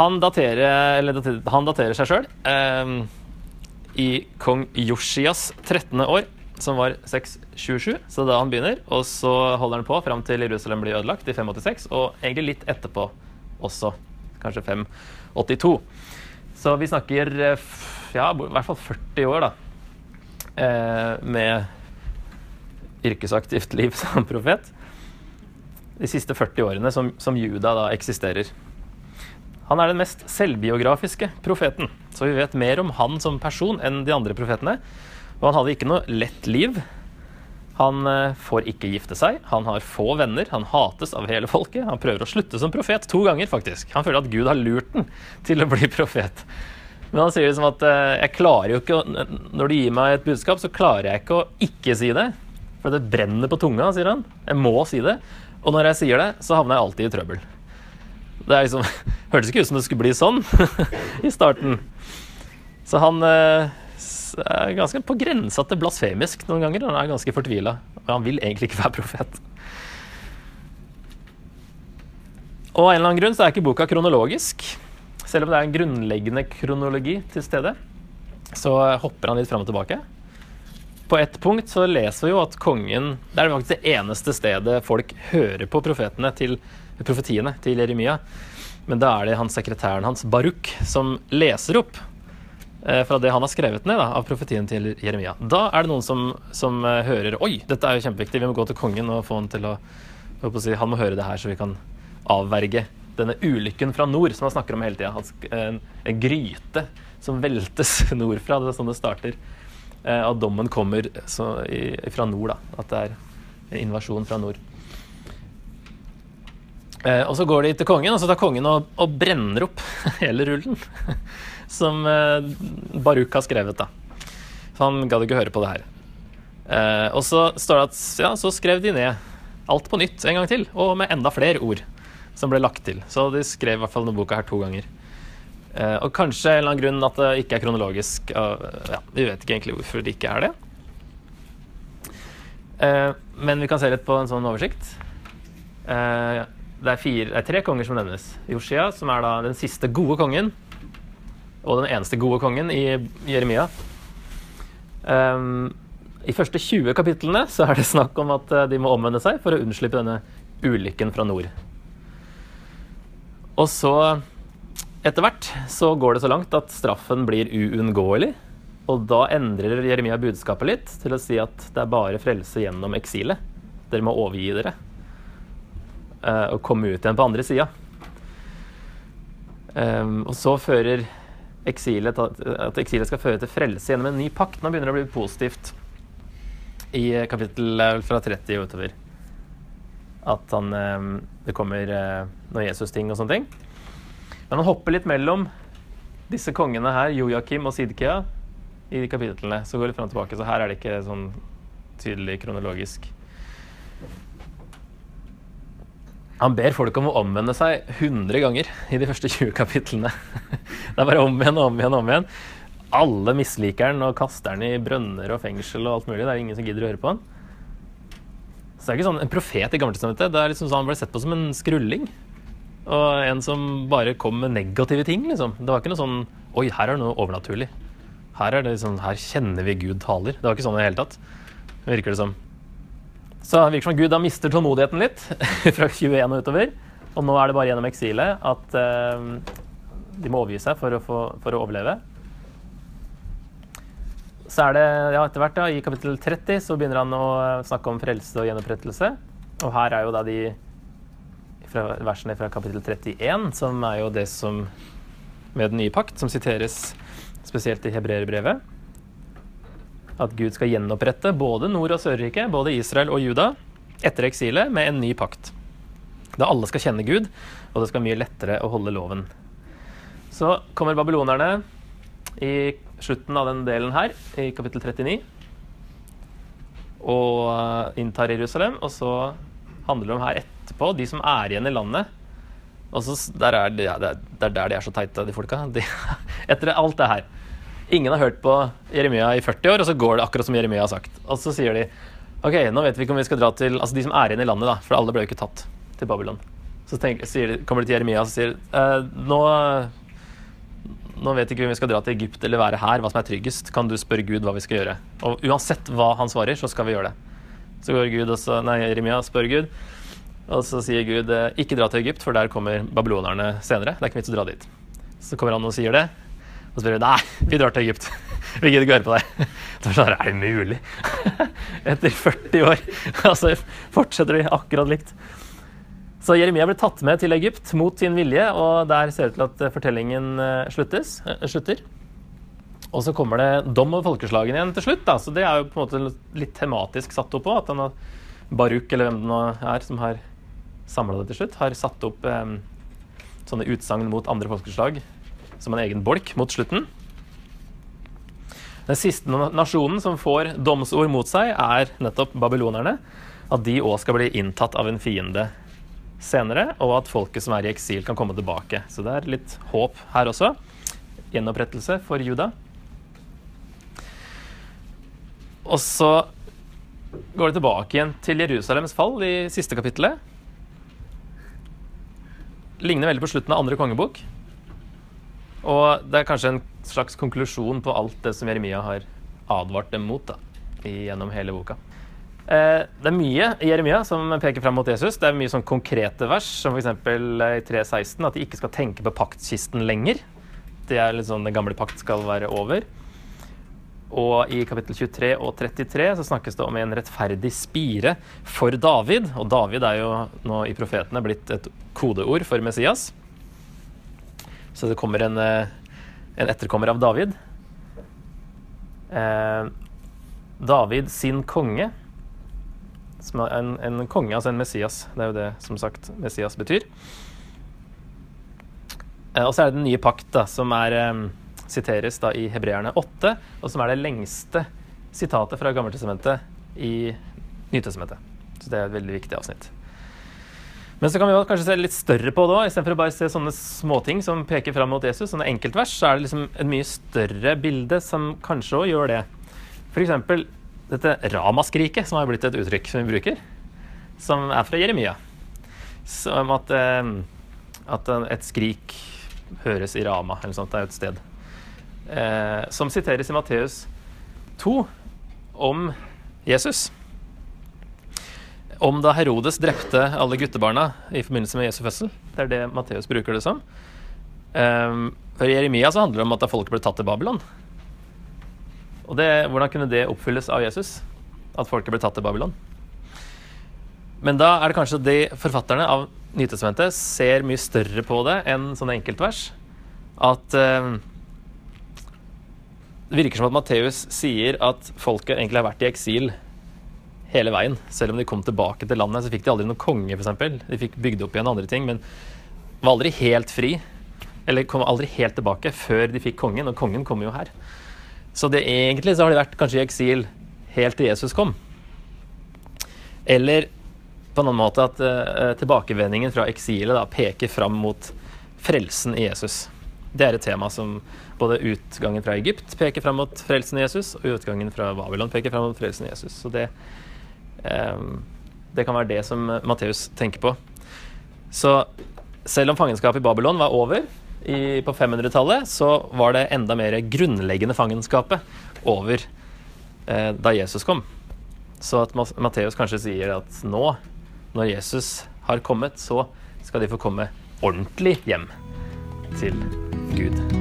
Han daterer, daterer, han daterer seg sjøl eh, i kong Yoshias 13. år, som var 627. Så da han begynner, og så holder han på fram til Jerusalem blir ødelagt i 586, og egentlig litt etterpå også. Kanskje 582. Så vi snakker eh, ja, i hvert fall 40 år, da. Eh, med yrkesaktivt liv som profet. De siste 40 årene som, som Juda da eksisterer. Han er den mest selvbiografiske profeten, så vi vet mer om han som person enn de andre profetene. Og han hadde ikke noe lett liv. Han eh, får ikke gifte seg, han har få venner, han hates av hele folket. Han prøver å slutte som profet to ganger, faktisk. Han føler at Gud har lurt den til å bli profet. Men han sier liksom at eh, jeg klarer jo ikke Når du gir meg et budskap, så klarer jeg ikke å ikke si det. For det brenner på tunga, sier han. Jeg må si det. Og når jeg sier det, så havner jeg alltid i trøbbel. Det er liksom, hørtes ikke ut som det skulle bli sånn i starten. Så han eh, er ganske på grensa til blasfemisk noen ganger. Han er ganske fortvila. Og han vil egentlig ikke være profet. Og av en eller annen grunn så er ikke boka kronologisk. Selv om det er en grunnleggende kronologi til stede, så hopper han litt fram og tilbake. På ett punkt så leser vi jo at kongen Det er faktisk det eneste stedet folk hører på profetene til, profetiene til Jeremia. Men da er det hans sekretæren hans, Baruk, som leser opp eh, fra det han har skrevet ned da, av profetien til Jeremia. Da er det noen som, som eh, hører Oi, dette er jo kjempeviktig, vi må gå til kongen og få han til å, å si, Han må høre det her, så vi kan avverge denne ulykken fra nord som han snakker om hele tida. En, en gryte som veltes nordfra. Det er sånn det starter. Eh, at dommen kommer så, i, fra nord, da. At det er en invasjon fra nord. Eh, og så går de til kongen, og så tar kongen og, og brenner opp hele rullen. Som eh, Baruk har skrevet, da. Så han gadd ikke høre på det her. Eh, og så står det at ja, så skrev de ned alt på nytt en gang til, og med enda flere ord som ble lagt til. Så de skrev i hvert fall denne boka her to ganger. Eh, og kanskje en eller annen grunn at det ikke er kronologisk. og, ja, vi vet ikke egentlig hvorfor det ikke er det. Eh, men vi kan se litt på en sånn oversikt. Eh, det, er fire, det er tre konger som nevnes. Joshia, som er da den siste gode kongen. Og den eneste gode kongen i Jeremia. Um, I første 20 kapitlene så er det snakk om at eh, de må omvende seg for å unnslippe denne ulykken fra nord. Og så, etter hvert, så går det så langt at straffen blir uunngåelig. Og da endrer Jeremia budskapet litt til å si at det er bare frelse gjennom eksilet. Dere må overgi dere og komme ut igjen på andre sida. Um, og så fører eksilet at eksilet skal føre til frelse gjennom en ny pakt. Nå begynner det å bli positivt i kapittel eh, fra 30 og utover. At han, eh, det kommer noen noe Jesus-ting og sånne ting. Men han hopper litt mellom disse kongene her, Joakim og Sidkia, i kapitlene. Så går det fram og tilbake, så her er det ikke sånn tydelig kronologisk. Han ber folk om å omvende seg 100 ganger i de første 20 kapitlene. Det er bare om igjen og om igjen og om igjen. Alle misliker han og kaster han i brønner og fengsel og alt mulig. Det er ingen som gidder å høre på han. Så det er ikke sånn en profet i Gammeltestamentet. Det er liksom sånn han ble sett på som en skrulling. Og en som bare kom med negative ting, liksom. Det var ikke noe sånn Oi, her er det noe overnaturlig. Her er det liksom, her kjenner vi Gud taler. Det var ikke sånn i det hele tatt. Virker det som. Så det virker som Gud da mister tålmodigheten litt fra 21 og utover. Og nå er det bare gjennom eksilet at uh, de må overgi seg for å, få, for å overleve. Så er det ja, etter hvert, da, i kapittel 30, så begynner han å snakke om frelse og gjenopprettelse. Og her er jo da de fra versene fra kapittel 31, som er jo det som med den nye pakt, som siteres spesielt i hebreerbrevet. At Gud skal gjenopprette både Nord- og Sørriket, både Israel og Juda, etter eksilet med en ny pakt. Da alle skal kjenne Gud, og det skal mye lettere å holde loven. Så kommer babylonerne i slutten av den delen her, i kapittel 39, og eh, inntar Jerusalem. Og så handler det om her etterpå, de som er igjen i landet. Og så, der er det, ja, det er der de er så teite, de folka. De, etter alt det her. Ingen har hørt på Jeremia i 40 år, og så går det akkurat som Jeremia har sagt. Og så sier de OK, nå vet vi ikke om vi skal dra til Altså de som er igjen i landet, da, for alle ble jo ikke tatt til Babylon. Så tenker, sier, kommer de til Jeremia og sier eh, nå, nå vet ikke om vi skal dra til Egypt eller være her, hva som er tryggest. Kan du spørre Gud hva vi skal gjøre? Og uansett hva han svarer, så skal vi gjøre det. Så går Gud og så, nei, Jeremia spør Gud, og så sier Gud eh, ikke dra til Egypt, for der kommer babylonerne senere. Det er ikke vits å dra dit. Så kommer han og sier det, og så spør Gud nei, vi drar til Egypt. Vi gidder ikke høre på deg. Så er det sånn, er det mulig? Etter 40 år, altså fortsetter de akkurat likt. Så Jeremia ble tatt med til Egypt mot sin vilje, og der ser det ut til at eh, fortellingen eh, sluttes, eh, slutter. Og så kommer det dom over folkeslagene igjen til slutt. Da. Så det er jo på en måte litt tematisk satt opp på. At har, Baruch, eller hvem det nå er som har samla det til slutt, har satt opp eh, sånne utsagn mot andre folkeslag som en egen bolk mot slutten. Den siste nasjonen som får domsord mot seg, er nettopp babylonerne. At de òg skal bli inntatt av en fiende senere, og at folket som er i eksil, kan komme tilbake. Så det er litt håp her også. Gjenopprettelse for Juda. Og så går det tilbake igjen til Jerusalems fall i siste kapittelet. Ligner veldig på slutten av andre kongebok. Og det er kanskje en slags konklusjon på alt det som Jeremia har advart dem mot da, gjennom hele boka. Eh, det er mye i Jeremia som peker fram mot Jesus. Det er mye sånn konkrete vers, som f.eks. i 3.16, at de ikke skal tenke på paktkisten lenger. Det er litt sånn Den gamle pakt skal være over. Og i kapittel 23 og 33 så snakkes det om en rettferdig spire for David. Og David er jo nå i profetene blitt et kodeord for Messias. Så det kommer en, eh, en etterkommer av David. Eh, David sin konge, som er en, en konge, altså en Messias. Det er jo det som sagt Messias betyr. Eh, og så er det den nye pakt, da, som er, eh, siteres da i Hebreerne 8, og som er det lengste sitatet fra Gammeltestamentet i Nytestamentet. Så det er et veldig viktig avsnitt. Men så kan vi kanskje se litt større på det òg, istedenfor å bare se sånne småting som peker fram mot Jesus. Sånne enkeltvers, så er det liksom et mye større bilde som kanskje òg gjør det. F.eks. dette ramaskriket, som har blitt et uttrykk som vi bruker, som er fra Jeremia. Som at, eh, at et skrik høres i Rama, eller noe sånt. Det er jo et sted. Eh, som siteres i Matteus 2 om Jesus om da Herodes drepte alle guttebarna i forbindelse med Jesu fødsel. Det er det Matteus bruker det som. Um, for I Jeremia så handler det om at da folket ble tatt til Babylon. Og det, Hvordan kunne det oppfylles av Jesus? At folket ble tatt til Babylon? Men da er det kanskje de forfatterne av Nytestamentet ser mye større på det enn sånne enkeltvers. At um, Det virker som at Matteus sier at folket egentlig har vært i eksil hele veien. Selv om de kom tilbake til landet, så fikk de aldri noen konge, f.eks. De fikk bygd opp igjen andre ting, men var aldri helt fri. Eller kom aldri helt tilbake før de fikk kongen, og kongen kom jo her. Så det, egentlig så har de vært kanskje i eksil helt til Jesus kom. Eller på en annen måte at uh, tilbakevendingen fra eksilet da, peker fram mot frelsen i Jesus. Det er et tema som både utgangen fra Egypt peker fram mot frelsen i Jesus, og utgangen fra Babylon peker fram mot frelsen i Jesus. Så det, det kan være det som Matteus tenker på. Så selv om fangenskapet i Babylon var over i, på 500-tallet, så var det enda mer grunnleggende fangenskapet over eh, da Jesus kom. Så at Matteus kanskje sier at nå, når Jesus har kommet, så skal de få komme ordentlig hjem til Gud.